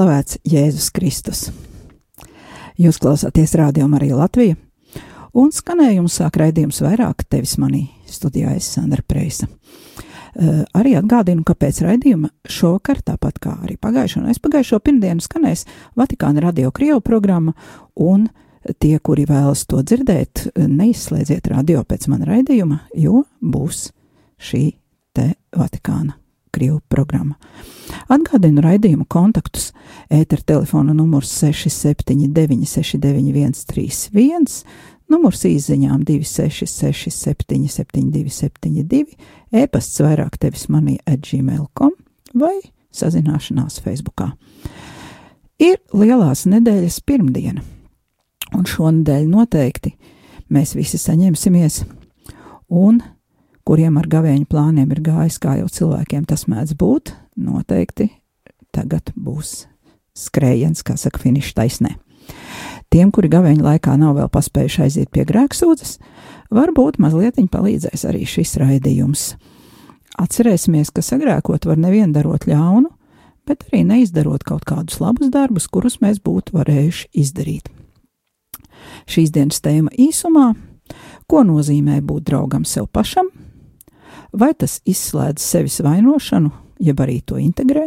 slavēts Jēzus Kristus. Jūs klausāties rādījumā arī Latvija, un skanējums sāk raidījums vairāk tevis manī studijā es Sandra Preisa. Uh, arī atgādinu, ka pēc raidījuma šovakar, tāpat kā arī pagājušo un aizpagājušo pirmdienu, skanēs Vatikāna radio Krievu programma, un tie, kuri vēlas to dzirdēt, neizslēdziet radio pēc man raidījuma, jo būs šī te Vatikāna Krievu programma. Atgādinu raidījumu kontaktus. Ēter telefona numurs 679 691 31, numurs īsiņām 266 77 72, e-pasts vairāk tevis manī at gmail.com vai sazināšanās Facebookā. Ir lielās nedēļas pirmdiena, un šonadēļ noteikti mēs visi saņemsimies, un kuriem ar gavēņu plāniem ir gājis, kā jau cilvēkiem tas mēdz būt, noteikti tagad būs skrējiens, kā saka, finiša taisnē. Tiem, kuri gavēņa laikā nav vēl paspējuši aiziet pie grēksūdzes, varbūt mazliet palīdzēs arī šis raidījums. Atcerēsimies, ka sagrēkot var nevien darot ļaunu, bet arī neizdarot kaut kādus labus darbus, kurus mēs būtu varējuši izdarīt. Šīs dienas tēma īsumā - ko nozīmē būt draugam sev pašam, vai tas izslēdz sevis vainošanu, jeb arī to integrē,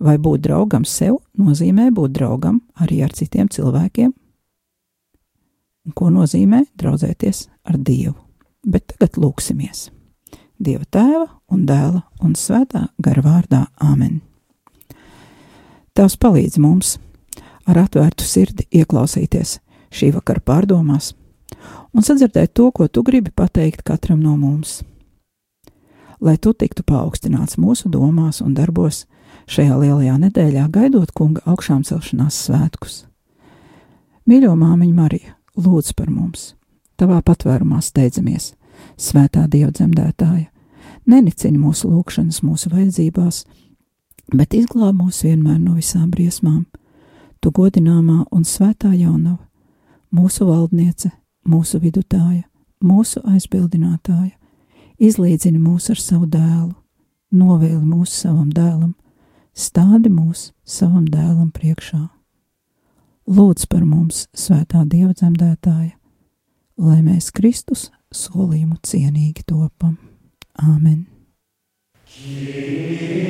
vai būt draugam sev nozīmē būt draugam arī ar citiem cilvēkiem, un ko nozīmē draudzēties ar Dievu. Bet tagad lūksimies Dieva tēva un dēla un svētā gara vārdā Āmen. Tavs palīdz mums ar atvērtu sirdi ieklausīties šī vakara pārdomās un sadzirdēt to, ko tu gribi pateikt katram no mums. Lai tu tiktu paaugstināts mūsu domās un darbos šajā lielajā nedēļā, gaidot kunga augšām celšanās svētkus. Mīļo māmiņa Marija, lūdz par mums, tavā patvērumā steidzamies, svētā Dieva dzemdētāja, nenicini mūsu lūgšanas, mūsu vajadzībās, bet izglāb mūs vienmēr no visām briesmām. Tu godināmā un svētā jaunava, mūsu valdniece, mūsu vidutāja, mūsu aizbildinātāja, izlīdzini mūs ar savu dēlu, novēli mūs savam dēlam, stādi mūs savam dēlam priekšā. Lūdz par mums, svētā Dieva dzemdētāja, lai mēs Kristus solījumu cienīgi topam. Āmen! Lai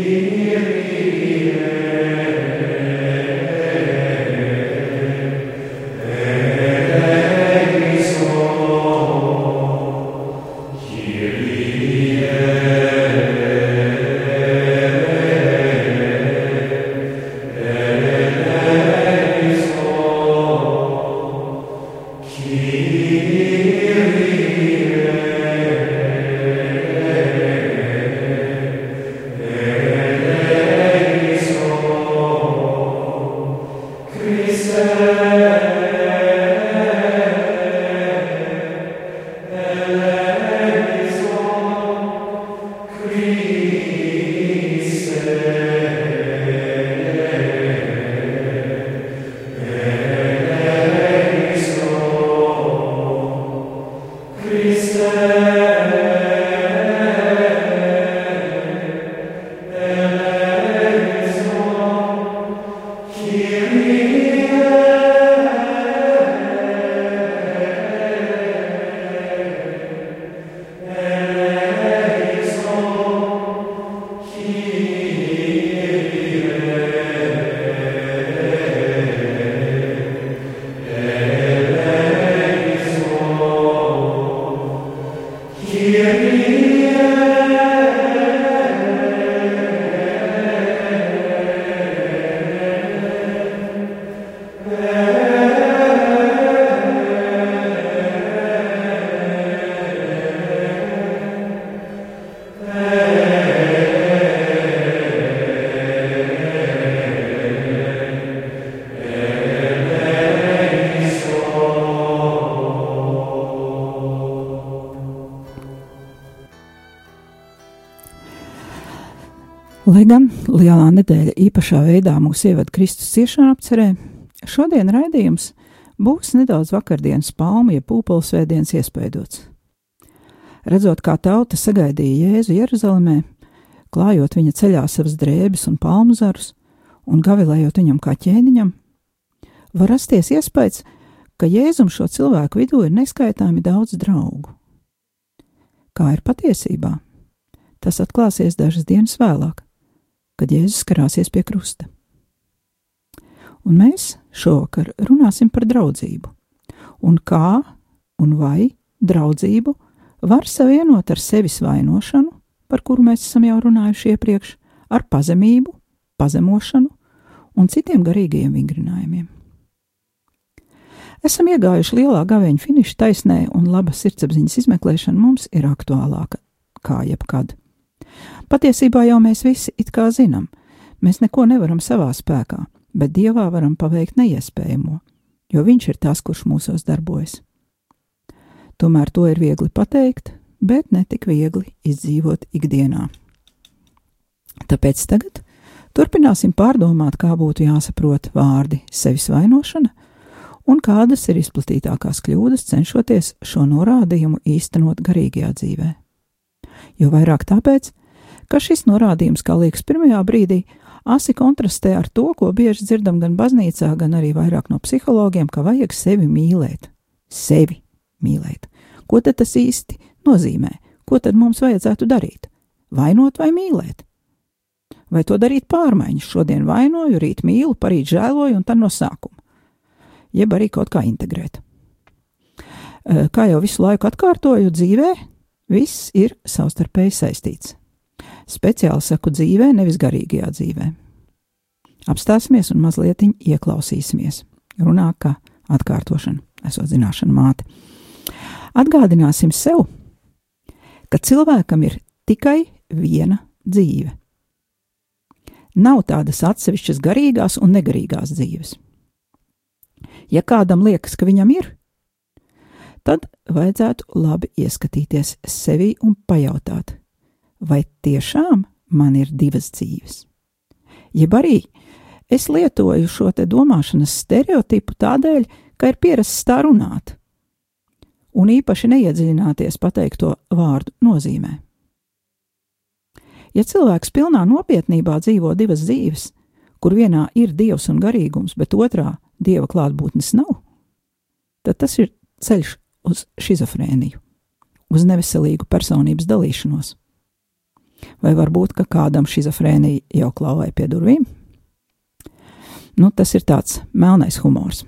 nedēļa īpašā veidā mūs ievada Kristus ciešanu apcerē, šodien raidījums būs nedaudz vakardienas palmu, ja pūpolsvētdienas iespaidots. Redzot, kā tauta sagaidīja Jēzu Jeruzalemē, klājot viņa ceļā savas drēbes un palmu zarus un gavilējot viņam kā ķēniņam, var rasties iespējas, ka Jēzum šo cilvēku vidū ir neskaitāmi daudz draugu. Kā ir patiesībā? Tas atklāsies dažas dienas vēlāk, kad Jēzus karāsies pie krusta. Un mēs šovakar runāsim par draudzību, un kā un vai draudzību var savienot ar sevis vainošanu, par kuru mēs esam jau runājuši iepriekš, ar pazemību, pazemošanu un citiem garīgajiem vingrinājumiem. Esam iegājuši lielā gaveņa finiša taisnē, un laba sirdsapziņas izmeklēšana mums ir aktuālāka kā jebkad. Patiesībā jau mēs visi it kā zinām, mēs neko nevaram savā spēkā, bet dievā varam paveikt neiespējamo, jo viņš ir tas, kurš mūsos darbojas. Tomēr to ir viegli pateikt, bet ne tik viegli izdzīvot ikdienā. Tāpēc tagad turpināsim pārdomāt, kā būtu jāsaprot vārdi sevis vainošana un kādas ir izplatītākās kļūdas cenšoties šo norādījumu īstenot garīgajā dzīvē. Jo vairāk tāpēc, ka šis norādījums, kā liekas pirmajā brīdī, asi kontrastē ar to, ko bieži dzirdam gan baznīcā, gan arī vairāk no psihologiem, ka vajag sevi mīlēt. Sevi mīlēt. Ko tad tas īsti nozīmē? Ko tad mums vajadzētu darīt? Vainot vai mīlēt? Vai to darīt pārmaiņas? Šodien vainoju, rīt mīlu, parīt žēloju un tad no sākuma jeb arī kaut kā integrēt. Kā jau visu laiku atkārtoju, dzīvē viss ir savstarpēji saistīts. Speciāli saku dzīvē, nevis garīgajā dzīvē. Apstāsimies un mazliet ieklausīsimies. Runā kā atkārtošana, esot zināšana māte. Atgādināsim sev, ka cilvēkam ir tikai viena dzīve. Nav tādas atsevišķas garīgās un negarīgās dzīves. Ja kādam liekas, ka viņam ir, tad vajadzētu labi ieskatīties sevi un pajautāt, vai tiešām man ir divas dzīves. Jeb arī es lietoju šo te domāšanas stereotipu tādēļ, ka ir pierasts tā runāt, un īpaši neiedziļināties pateikto vārdu nozīmē. Ja cilvēks pilnā nopietnībā dzīvo divas dzīves, kur vienā ir dievs un garīgums, bet otrā dieva klātbūtnes nav, tad tas ir ceļš uz schizofrēniju, uz neveselīgu personības dalīšanos. Vai varbūt, ka kādam schizofrēnija jau klauvē pie durvīm? Nu, tas ir tāds melnais humors.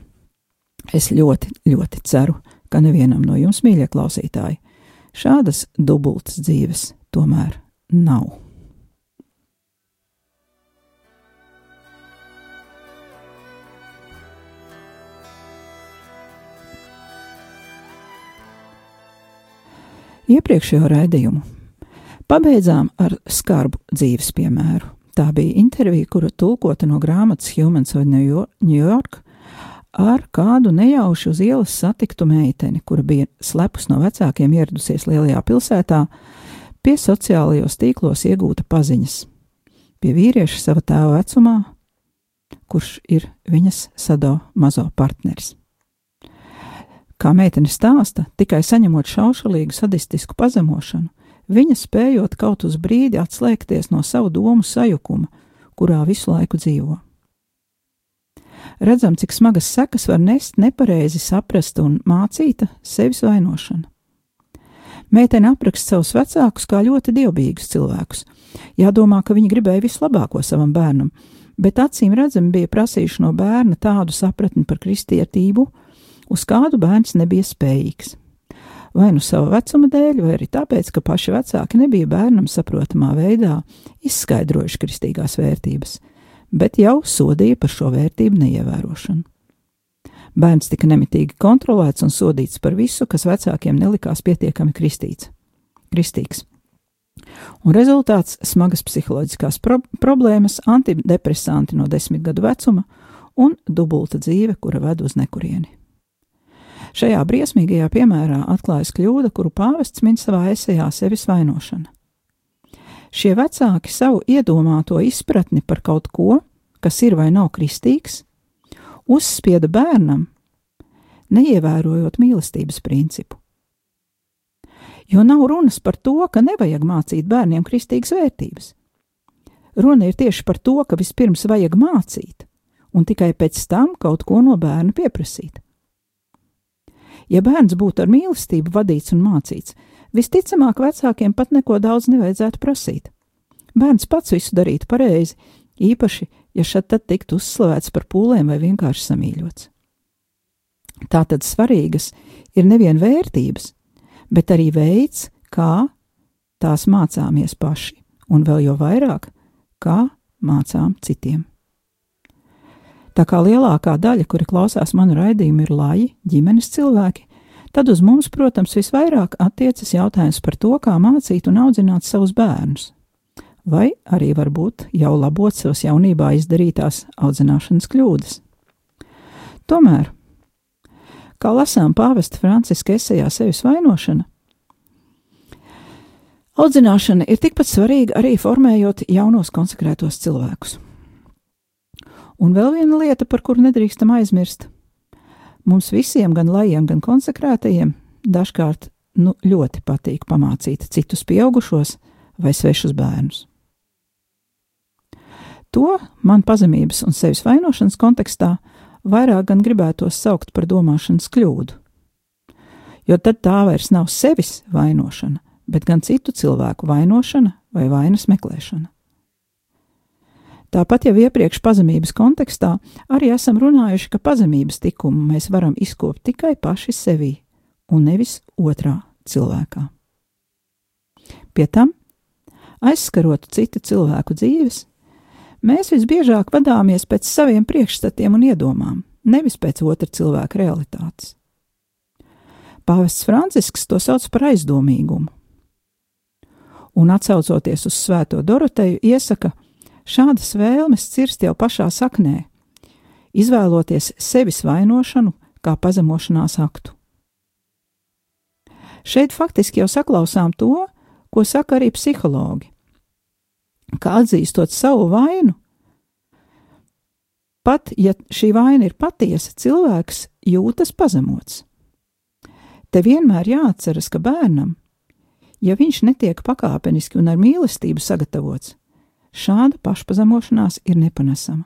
Es ļoti, ļoti ceru, ka nevienam no jums, mīļie klausītāji, šādas dubultas dzīves tomēr nav. iepriekšējo raidījumu pabeidzām ar skarbu dzīves piemēru. Tā bija intervija, kura tulkota no grāmatas Humans of New York ar kādu nejauši uz ielas satiktu meiteni, kura bija slepus no vecākiem ieradusies lielajā pilsētā, pie sociālajos tīklos iegūta paziņas. Pie vīrieša sava tēva vecumā, kurš ir viņas sado mazo partneris. Kā meitene stāsta, tikai saņemot šaušalīgu sadistisku pazemošanu, viņa spējot kaut uz brīdi atslēgties no savu domu sajukuma, kurā visu laiku dzīvo. Redzam, cik smagas sekas var nest nepareizi saprasta un mācīta sevis vainošana. Meitene apraksta savus vecākus kā ļoti dievbijīgus cilvēkus. Jādomā, ka viņi gribēja vislabāko savam bērnam, bet acīm redzami bija prasījuši no bērna tādu sapratni par kristietību, uz kādu bērns nebija spējīgs. Vai nu sava vecuma dēļ, vai arī tāpēc, ka paši vecāki nebija bērnam saprotamā veidā izskaidrojuši kristīgās vērtības, bet jau sodīja par šo vērtību neievērošanu. Bērns tika nemitīgi kontrolēts un sodīts par visu, kas vecākiem nelikās pietiekami kristīts, kristīgs. Un rezultāts - smagas psiholoģiskās pro problēmas, antidepresanti no desmit gadu vecuma un dubulta dzīve, kura ved uz nekurieni. Šajā briesmīgajā piemērā atklājas kļūda, kuru pāvests min savā esejā sevis vainošana. Šie vecāki savu iedomāto izpratni par kaut ko, kas ir vai nav kristīgs, uzspieda bērnam, neievērojot mīlestības principu. Jo nav runas par to, ka nevajag mācīt bērniem kristīgas vērtības. Runa ir tieši par to, ka vispirms vajag mācīt, un tikai pēc tam kaut ko no bērna pieprasīt. Ja bērns būtu ar mīlestību vadīts un mācīts, visticamāk vecākiem pat neko daudz nevajadzētu prasīt. Bērns pats visu darītu pareizi, īpaši, ja šad tad tiktu uzslavēts par pūlēm vai vienkārši samīļots. Tātad svarīgas ir nevien vērtības, bet arī veids, kā tās mācāmies paši, un vēl jau vairāk, kā mācām citiem. Tā kā lielākā daļa, kuri klausās manu raidījumu, ir laji, ģimenes cilvēki, tad uz mums, protams, visvairāk attiecas jautājums par to, kā mācīt un audzināt savus bērnus, vai arī varbūt jau labot savas jaunībā izdarītās audzināšanas kļūdas. Tomēr, kā lasām pāvesta Franciska esejā sevis vainošana, audzināšana ir tikpat svarīga arī formējot jaunos konsekrētos cilvēkus. Un vēl viena lieta, par kuru nedrīkstam aizmirst. Mums visiem, gan lajiem, gan konsekrētajiem, dažkārt nu, ļoti patīk pamācīt citus pieaugušos vai svešus bērnus. To man pazemības un sevis vainošanas kontekstā vairāk gan gribētos saukt par domāšanas kļūdu. Jo tad tā vairs nav sevis vainošana, bet gan citu cilvēku vainošana vai vainas meklēšana. Tāpat jau iepriekš pazemības kontekstā arī esam runājuši, ka pazemības likumu mēs varam izkopt tikai paši sevī un nevis otrā cilvēkā. Pie tam, aizskarot citu cilvēku dzīves, mēs visbiežāk vadāmies pēc saviem priekšstatiem un iedomām, nevis pēc otra cilvēka realitātes. Pāvests Francisks to sauc par aizdomīgumu, un atsaucoties uz Svēto Doroteju, iesaka, Šādas vēlmes cirst jau pašā saknē, izvēloties sevis vainošanu kā pazemošanās aktu. Šeit faktiski jau saklausām to, ko saka arī psihologi. Kā atzīstot savu vainu, pat ja šī vaina ir patiesa, cilvēks jūtas pazemots. Te vienmēr jāatceras, ka bērnam, ja viņš netiek pakāpeniski un ar mīlestību sagatavots, Šāda pašpazemošanās ir nepanesama.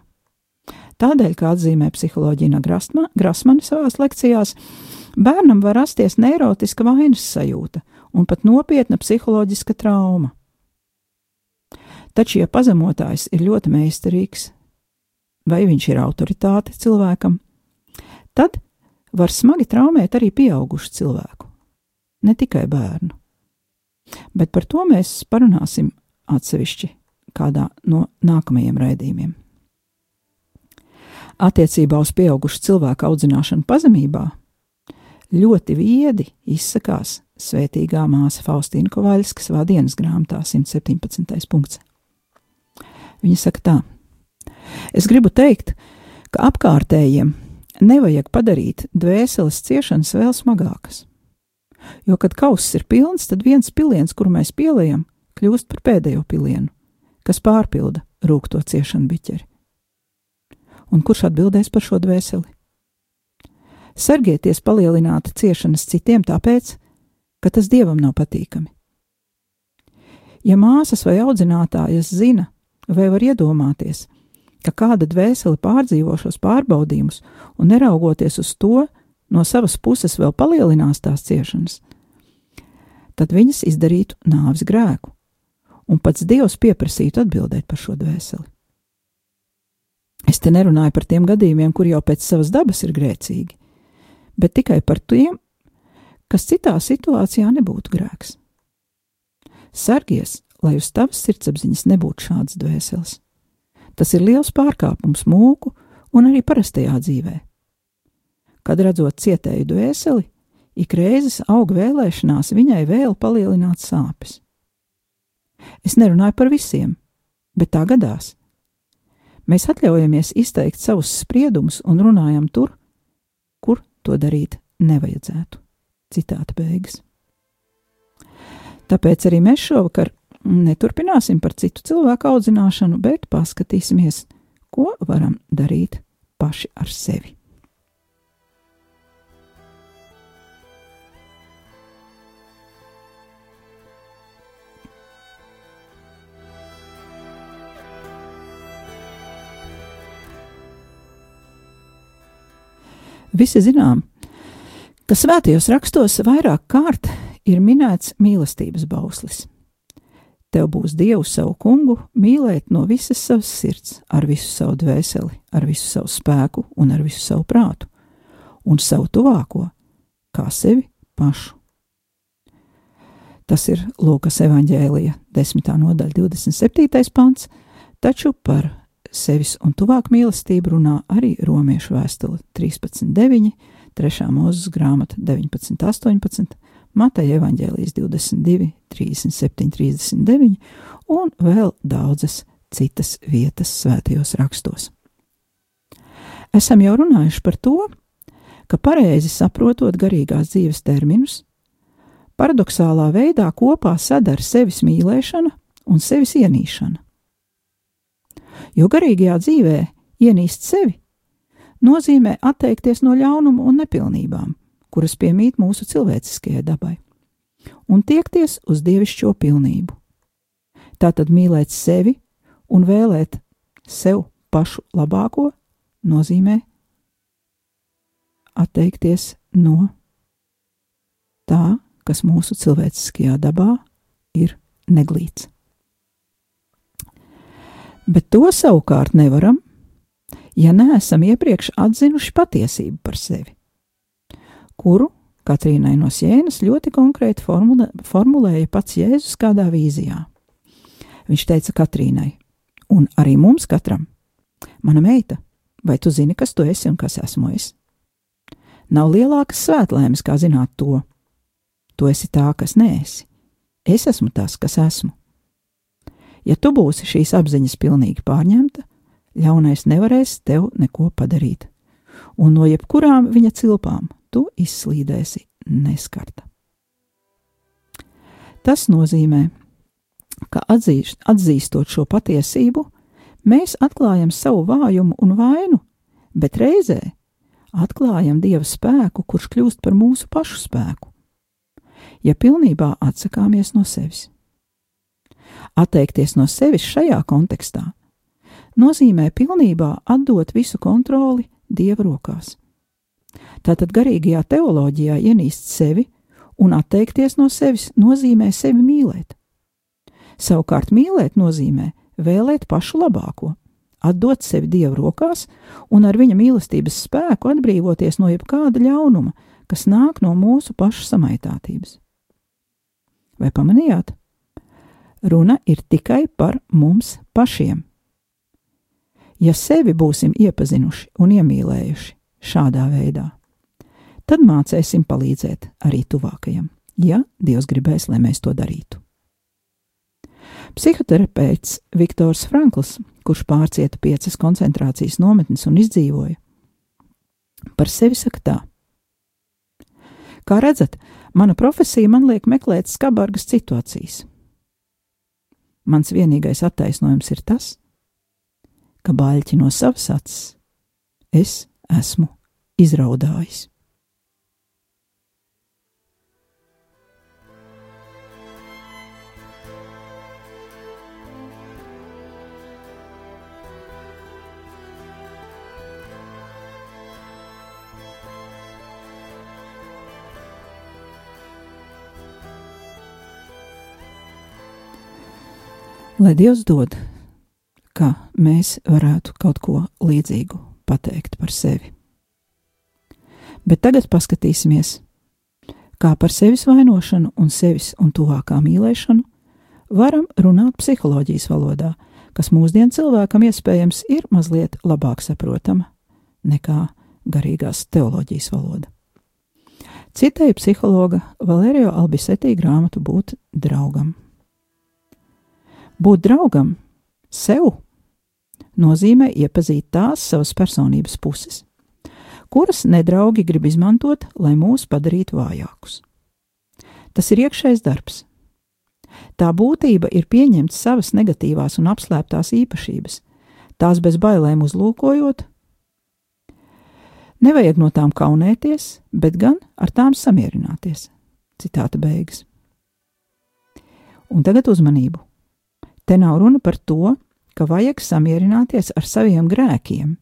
Tādēļ, kā atzīmē psiholoģija Grasma, Grasmane savās lekcijās, bērnam var rasties neirotiska vainas sajūta un pat nopietna psiholoģiska trauma. Taču, ja pazemotājs ir ļoti meistarīgs, vai viņš ir autoritāte cilvēkam, tad var smagi traumēt arī pieaugušu cilvēku, ne tikai bērnu. Bet par to mēs parunāsim atsevišķi kādā no nākamajiem raidījumiem. Attiecībā uz pieaugušu cilvēku audzināšanu pazemībā ļoti viedi izsakās svētīgā māsa Faustīna Kovaļska savā dienas grāmatā 117. punkts. Viņa saka tā: Es gribu teikt, ka apkārtējiem nevajag padarīt dvēseles ciešanas vēl smagākas. Jo, kad kauss ir pilns, tad viens piliens, kuru mēs pieliekam, kļūst par pēdējo pilienu kas pārpilda rūkto ciešanu biķeri. Un kurš atbildēs par šo dvēseli? Sargieties palielināt ciešanas citiem tāpēc, ka tas dievam nav patīkami. Ja māsas vai audzinātājas zina vai var iedomāties, ka kāda dvēsele pārdzīvo šos pārbaudījumus un neraugoties uz to, no savas puses vēl palielinās tās ciešanas, tad viņas izdarītu nāves grēku un pats Dievs pieprasītu atbildēt par šo dvēseli. Es te nerunāju par tiem gadījumiem, kur jau pēc savas dabas ir grēcīgi, bet tikai par tiem, kas citā situācijā nebūtu grēks. Sargies, lai uz tavas sirdsapziņas nebūtu šāds dvēseles. Tas ir liels pārkāpums mūku un arī parastajā dzīvē. Kad redzot cietēju dvēseli, ik reizes aug vēlēšanās viņai vēl palielināt sāpes. Es nerunāju par visiem, bet tā gadās. Mēs atļaujamies izteikt savus spriedumus un runājam tur, kur to darīt nevajadzētu. Citāta beigas. Tāpēc arī mēs šovakar neturpināsim par citu cilvēku audzināšanu, bet paskatīsimies, ko varam darīt paši ar sevi. Visi zinām, ka svētajos rakstos vairāk kārt ir minēts mīlestības bauslis. Tev būs Dievu savu kungu mīlēt no visas savas sirds, ar visu savu dvēseli, ar visu savu spēku un ar visu savu prātu, un savu tuvāko, kā sevi pašu. Tas ir Lūkas evanģēlija 10. nodaļa 27. pants, taču par sevis un tuvāk mīlestību runā arī romiešu vēstule 13.9, 3. mūzes grāmata 19.18, Mateja evaņģēlijas 22, 37, 39 un vēl daudzas citas vietas svētajos rakstos. Esam jau runājuši par to, ka pareizi saprotot garīgās dzīves terminus, paradoxālā veidā kopā sadara sevis mīlēšana un sevis ienīšana jo garīgajā dzīvē ienīst sevi nozīmē atteikties no ļaunuma un nepilnībām, kuras piemīt mūsu cilvēciskajai dabai, un tiekties uz dievišķo pilnību. Tātad mīlēt sevi un vēlēt sev pašu labāko nozīmē atteikties no tā, kas mūsu cilvēciskajā dabā ir neglīts. Bet to savukārt nevaram, ja neesam iepriekš atzinuši patiesību par sevi, kuru Katrīnai no Sienas ļoti konkrēti formulē, formulēja pats Jēzus kādā vīzijā. Viņš teica Katrīnai, un arī mums katram, mana meita, vai tu zini, kas tu esi un kas esmu es? Nav lielākas svētlēmes, kā zināt to. Tu esi tā, kas neesi. Es esmu tas, kas esmu. Ja tu būsi šīs apziņas pilnīgi pārņemta, ļaunais nevarēs tev neko padarīt, un no jebkurām viņa cilpām tu izslīdēsi neskarta. Tas nozīmē, ka atzīst, atzīstot šo patiesību, mēs atklājam savu vājumu un vainu, bet reizē atklājam Dieva spēku, kurš kļūst par mūsu pašu spēku, ja pilnībā atsakāmies no sevis. Atteikties no sevis šajā kontekstā nozīmē pilnībā atdot visu kontroli Dieva rokās. Tātad garīgajā teoloģijā ienīst sevi un atteikties no sevis nozīmē sevi mīlēt. Savukārt mīlēt nozīmē vēlēt pašu labāko, atdot sevi Dieva rokās un ar viņa mīlestības spēku atbrīvoties no jebkāda ļaunuma, kas nāk no mūsu pašu samaitātības. Vai pamanījāt? Runa ir tikai par mums pašiem. Ja sevi būsim iepazinuši un iemīlējuši šādā veidā, tad mācēsim palīdzēt arī tuvākajam, ja Dievs gribēs, lai mēs to darītu. Psihoterapeits Viktors Frankls, kurš pārcieta piecas koncentrācijas nometnes un izdzīvoja, par sevi saka tā: Kā redzat, mana profesija man liek meklēt skabargas situācijas Mans vienīgais attaisnojums ir tas, ka baļķi no savas acis es esmu izraudājis. Lai Dievs dod, ka mēs varētu kaut ko līdzīgu pateikt par sevi. Bet tagad paskatīsimies, kā par sevis vainošanu un sevis un tuvākā mīlēšanu varam runāt psiholoģijas valodā, kas mūsdienu cilvēkam iespējams ir mazliet labāk saprotama nekā garīgās teoloģijas valoda. Citēju psihologa Valērija Albisetī grāmatu būt draugam. Būt draugam sev nozīmē iepazīt tās savas personības puses, kuras nedraugi grib izmantot, lai mūs padarītu vājākus. Tas ir iekšējs darbs. Tā būtība ir pieņemt savas negatīvās un apslēptās īpašības, tās bez bailēm uzlūkojot. Nevajag no tām kaunēties, bet gan ar tām samierināties. Citāta beigas. Un tagad uzmanību. Te nav runa par to, ka vajag samierināties ar saviem grēkiem,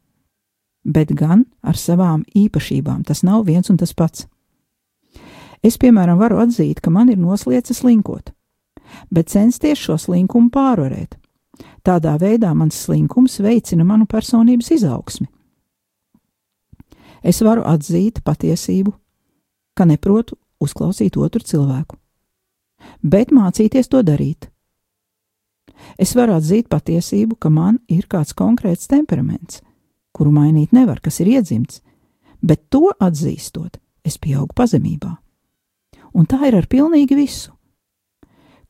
bet gan ar savām īpašībām. Tas nav viens un tas pats. Es, piemēram, varu atzīt, ka man ir nosliecis linkot, bet censties šo slinkumu pārvarēt. Tādā veidā mans slinkums veicina manu personības izaugsmi. Es varu atzīt patiesību, ka neprotu uzklausīt otru cilvēku, bet mācīties to darīt. Es varu atzīt patiesību, ka man ir kāds konkrēts temperaments, kuru mainīt nevar, kas ir iedzimts, bet to atzīstot, es pieaugu pazemībā un tā ir ar pilnīgi visu.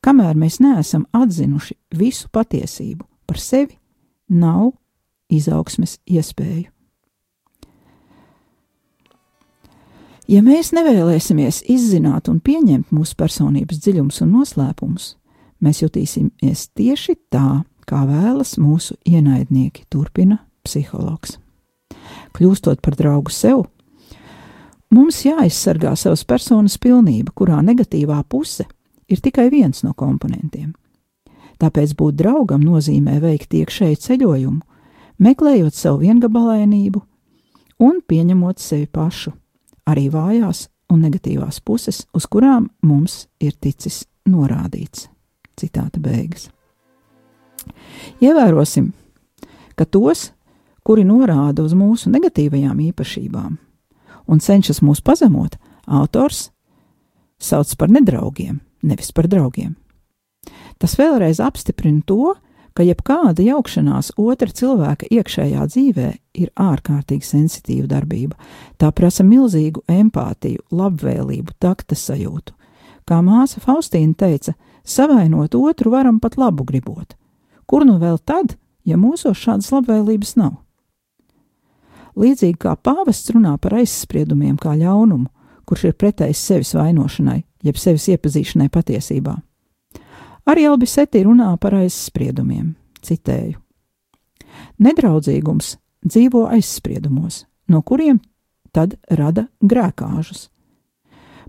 Kamēr mēs neesam atzinuši visu patiesību par sevi, nav izaugsmes iespēju. Ja mēs nevēlēsimies izzināt un pieņemt mūsu personības dziļumus un noslēpumus, mēs jutīsimies tieši tā, kā vēlas mūsu ienaidnieki, turpina psihologs. Kļūstot par draugu sev, Mums jāaizsargā savas personas pilnība, kurā negatīvā puse ir tikai viens no komponentiem. Tāpēc būt draugam nozīmē veikt iekšēju ceļojumu, meklējot savu viengabalainību un pieņemot sevi pašu, arī vājās un negatīvās puses, uz kurām mums ir ticis norādīts. Citāta beigas. Ievērosim, ka tos, kuri norāda uz mūsu negatīvajām īpašībām, un cenšas mūs pazemot, autors sauc par nedraugiem, nevis par draugiem. Tas vēlreiz apstiprina to, ka jebkāda jaukšanās otra cilvēka iekšējā dzīvē ir ārkārtīgi sensitīva darbība. Tā prasa milzīgu empātiju, labvēlību, takta sajūtu. Kā māsa Faustīna teica, savainot otru varam pat labu gribot. Kur nu vēl tad, ja mūsos šādas labvēlības nav? līdzīgi kā pāvests runā par aizspriedumiem kā ļaunumu, kurš ir pretējs sevis vainošanai, jeb sevis iepazīšanai patiesībā. Arī Albiseti runā par aizspriedumiem, citēju. Nedraudzīgums dzīvo aizspriedumos, no kuriem tad rada grēkāžus.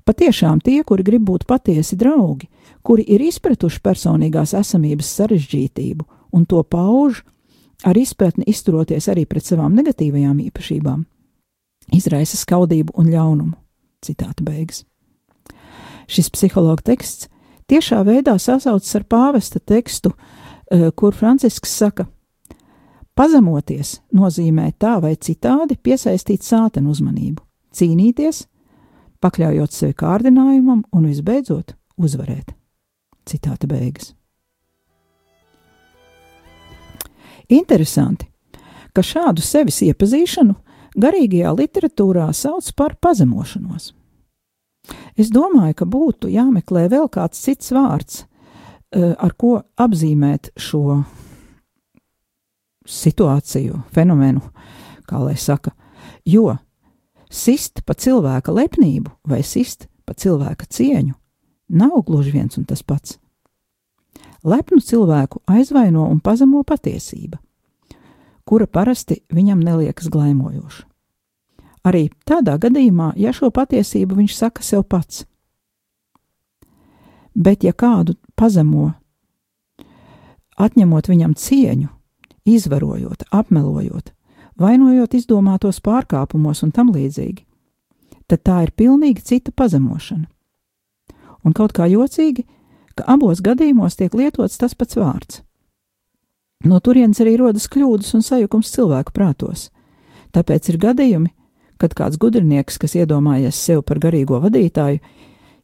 Patiešām tie, kuri grib būt patiesi draugi, kuri ir izpratuši personīgās esamības sarežģītību un to pauž, ar izpratni izturoties arī pret savām negatīvajām īpašībām, izraisa skaudību un ļaunumu. Citāta beigas. Šis psihologa teksts tiešā veidā sasaucas ar pāvesta tekstu, eh, kur Francisks saka: Pazemoties nozīmē tā vai citādi piesaistīt sātenu uzmanību, cīnīties, pakļaujot sevi kārdinājumam un visbeidzot uzvarēt. Citāta beigas. Interesanti, ka šādu sevis iepazīšanu garīgajā literatūrā sauc par pazemošanos. Es domāju, ka būtu jāmeklē vēl kāds cits vārds, eh, ar ko apzīmēt šo situāciju, fenomenu, kā lai saka, jo sist pa cilvēka lepnību vai sist pa cilvēka cieņu nav gluži viens un tas pats. Lepnu cilvēku aizvaino un pazemo patiesība, kura parasti viņam neliekas glaimojoša. Arī tādā gadījumā, ja šo patiesību viņš saka sev pats. Bet, ja kādu pazemo, atņemot viņam cieņu, izvarojot, apmelojot, vainojot izdomātos pārkāpumos un tam līdzīgi, tad tā ir pilnīgi cita pazemošana. Un kaut kā jocīgi, ka abos gadījumos tiek lietots tas pats vārds. No turienes arī rodas kļūdas un sajukums cilvēku prātos. Tāpēc ir gadījumi, kad kāds gudrinieks, kas iedomājies sev par garīgo vadītāju,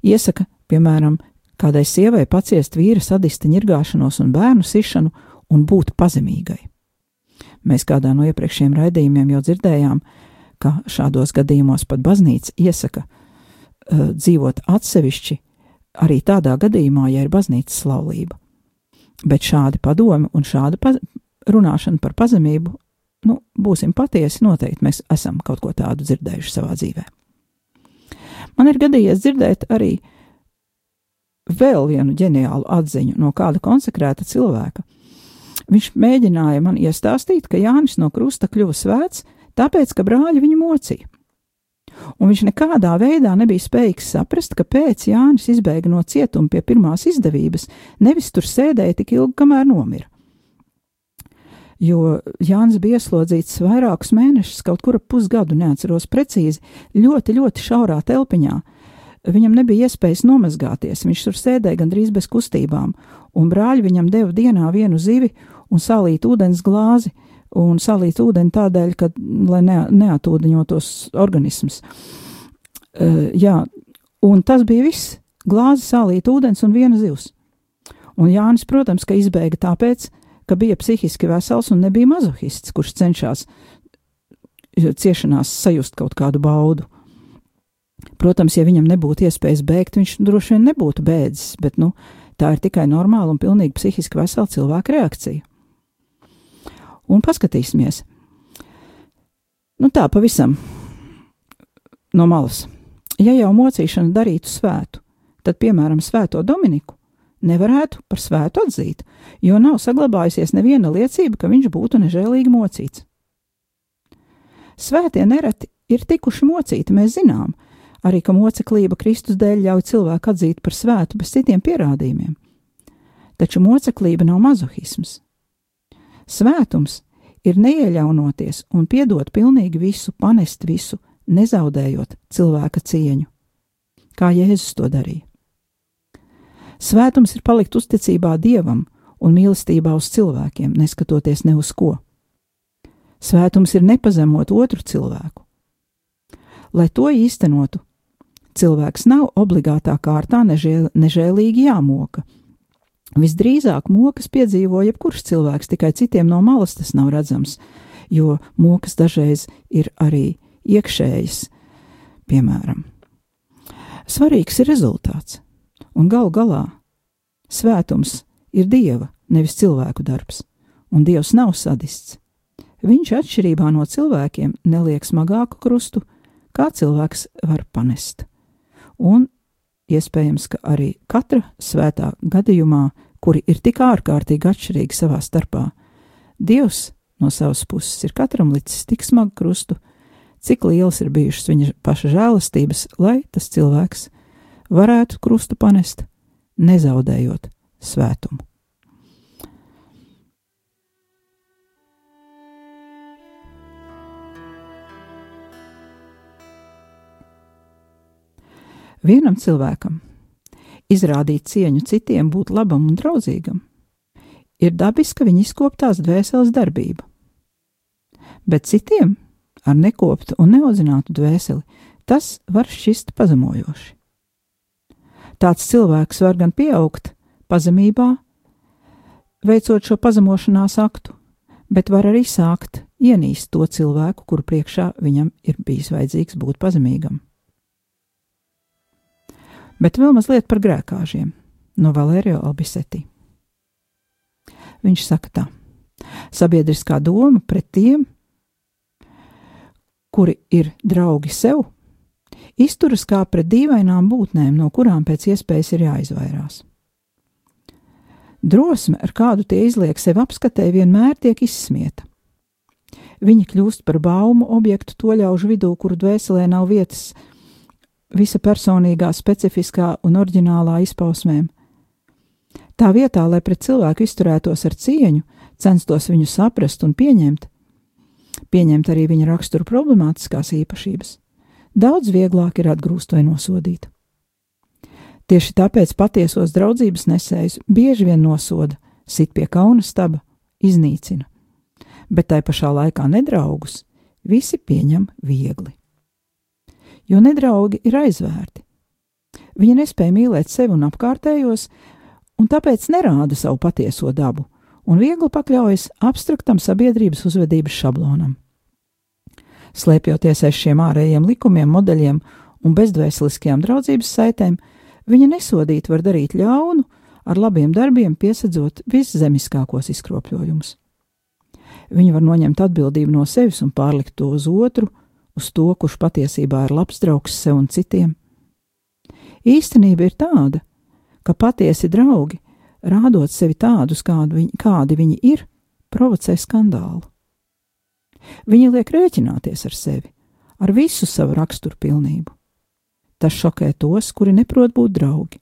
iesaka, piemēram, kādai sievai paciest vīra sadista ņirgāšanos un bērnu sišanu un būt pazemīgai. Mēs kādā no iepriekšējiem raidījumiem jau dzirdējām, ka šādos gadījumos pat baznīca iesaka uh, dzīvot atsevišķi arī tādā gadījumā, ja ir baznīcas laulība. Bet šādi padomi un šāda paz runāšana par pazemību, nu, būsim patiesi, noteikti mēs esam kaut ko tādu dzirdējuši savā dzīvē. Man ir gadījies dzirdēt arī vēl vienu ģeniālu atziņu no kāda konsekrēta cilvēka. Viņš mēģināja man iestāstīt, ka Jānis no krusta kļuva svēts, tāpēc, ka brāļi viņu mocīja. Un viņš nekādā veidā nebija spējīgs saprast, kāpēc Jānis izbēga no cietuma pie pirmās izdevības, nevis tur sēdēja tik ilgi, kamēr nomira. Jo Jānis bija ieslodzīts vairākus mēnešus, kaut kur ap pusgadu, neatceros precīzi, ļoti, ļoti šaurā telpiņā, Viņam nebija iespējas nomazgāties, viņš tur sēdēja gandrīz bez kustībām, un brāļi viņam deva dienā vienu zivi un salīt ūdens glāzi, un salīt ūdeni tādēļ, ka, lai ne, neatūdeņotos organisms. Uh, jā, un tas bija viss. Glāzi, salīt ūdens un viena zivs. Un Jānis, protams, ka izbēga tāpēc, ka bija psihiski vesels un nebija mazohists, kurš cenšas ciešanās sajust kaut kādu baudu. Protams, ja viņam nebūtu iespējas bēgt, viņš droši vien nebūtu bēdzis, bet nu, tā ir tikai normāla un pilnīgi psihiski vesela cilvēka reakcija. Un paskatīsimies. Nu tā pavisam no malas. Ja jau mocīšana darītu svētu, tad, piemēram, svēto Dominiku nevarētu par svētu atzīt, jo nav saglabājusies neviena liecība, ka viņš būtu nežēlīgi mocīts. Svētie nereti ir tikuši mocīti, mēs zinām, arī ka moceklība Kristus dēļ ļauj cilvēku atzīt par svētu bez citiem pierādījumiem. Taču moceklība nav mazohisms. Svētums ir neieļaunoties un piedot pilnīgi visu, panest visu, nezaudējot cilvēka cieņu, kā Jēzus to darīja. Svētums ir palikt uzticībā Dievam un mīlestībā uz cilvēkiem, neskatoties ne uz ko. Svētums ir nepazemot otru cilvēku. Lai to īstenotu, cilvēks nav obligātā kārtā nežēl, nežēlīgi jāmoka. Visdrīzāk mokas piedzīvo jebkurš cilvēks, tikai citiem no malas tas nav redzams, jo mokas dažreiz ir arī iekšējas, piemēram. Svarīgs ir rezultāts, un gal galā svētums ir dieva, nevis cilvēku darbs, un dievs nav sadists. Viņš atšķirībā no cilvēkiem neliek smagāku krustu, kā cilvēks var panest un iespējams, ka arī katra svētā gadījumā, kuri ir tik ārkārtīgi atšķirīgi savā starpā, Dievs no savas puses ir katram licis tik smagu krustu, cik lielas ir bijušas viņa paša žēlastības, lai tas cilvēks varētu krustu panest, nezaudējot svētumu. Vienam cilvēkam izrādīt cieņu citiem, būt labam un draudzīgam, ir dabiska viņa izkoptās dvēseles darbība. Bet citiem ar nekoptu un neaudzinātu dvēseli tas var šķist pazemojoši. Tāds cilvēks var gan pieaugt pazemībā, veicot šo pazemošanās aktu, bet var arī sākt ienīst to cilvēku, kuru priekšā viņam ir bijis vajadzīgs būt pazemīgam. Bet vēl mazliet par grēkāžiem no Valērija Albiseti. Viņš saka tā: sabiedriskā doma pret tiem, kuri ir draugi sev, izturas kā pret dīvainām būtnēm, no kurām pēc iespējas ir jāizvairās. Drosme, ar kādu tie izliek sev apskatē, vienmēr tiek izsmieta. Viņi kļūst par baumu objektu to ļaužu vidū, kuru dvēselē nav vietas visa personīgā, specifiskā un oriģinālā izpausmēm. Tā vietā, lai pret cilvēku izturētos ar cieņu, censtos viņu saprast un pieņemt, pieņemt arī viņa rakstura problemātiskās īpašības, daudz vieglāk ir atgrūst vai nosodīt. Tieši tāpēc patiesos draudzības nesējus bieži vien nosoda, sit pie kauna staba, iznīcina, bet tai pašā laikā nedraugus visi pieņem viegli jo nedraugi ir aizvērti. Viņi nespēja mīlēt sevi un apkārtējos, un tāpēc nerāda savu patieso dabu, un viegli pakļaujas abstraktam sabiedrības uzvedības šablonam. Slēpjoties aiz šiem ārējiem likumiem, modeļiem un bezdvēseliskajām draudzības saitēm, viņa nesodīt var darīt ļaunu, ar labiem darbiem piesadzot viszemiskākos izkropļojumus. Viņa var noņemt atbildību no sevis un pārlikt to uz otru, uz to, kurš patiesībā ir labs draugs sev un citiem. Īstenība ir tāda, ka patiesi draugi, rādot sevi tādus, kādu viņi, kādi viņi ir, provocē skandālu. Viņi liek rēķināties ar sevi, ar visu savu raksturu pilnību. Tas šokē tos, kuri neprot būt draugi,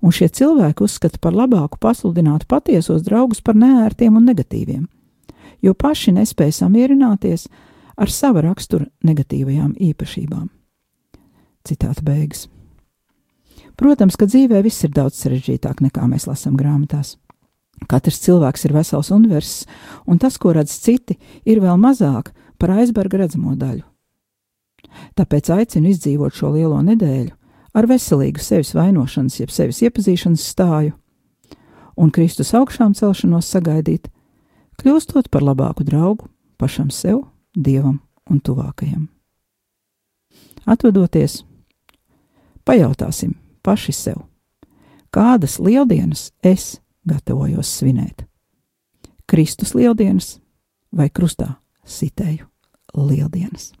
un šie cilvēki uzskata par labāku pasludināt patiesos draugus par neērtiem un negatīviem, jo paši nespēja samierināties ar sava rakstura negatīvajām īpašībām. Citāta beigas. Protams, ka dzīvē viss ir daudz sarežģītāk nekā mēs lasām grāmatās. Katrs cilvēks ir vesels universs, un tas, ko redz citi, ir vēl mazāk par aizberga redzamo daļu. Tāpēc aicinu izdzīvot šo lielo nedēļu ar veselīgu sevis vainošanas, jeb sevis iepazīšanas stāju, un Kristus augšām celšanos sagaidīt, kļūstot par labāku draugu pašam sev, dievam un tuvākajam. Atvadoties, pajautāsim paši sev, kādas lieldienas es gatavojos svinēt. Kristus lieldienas vai krustā sitēju lieldienas.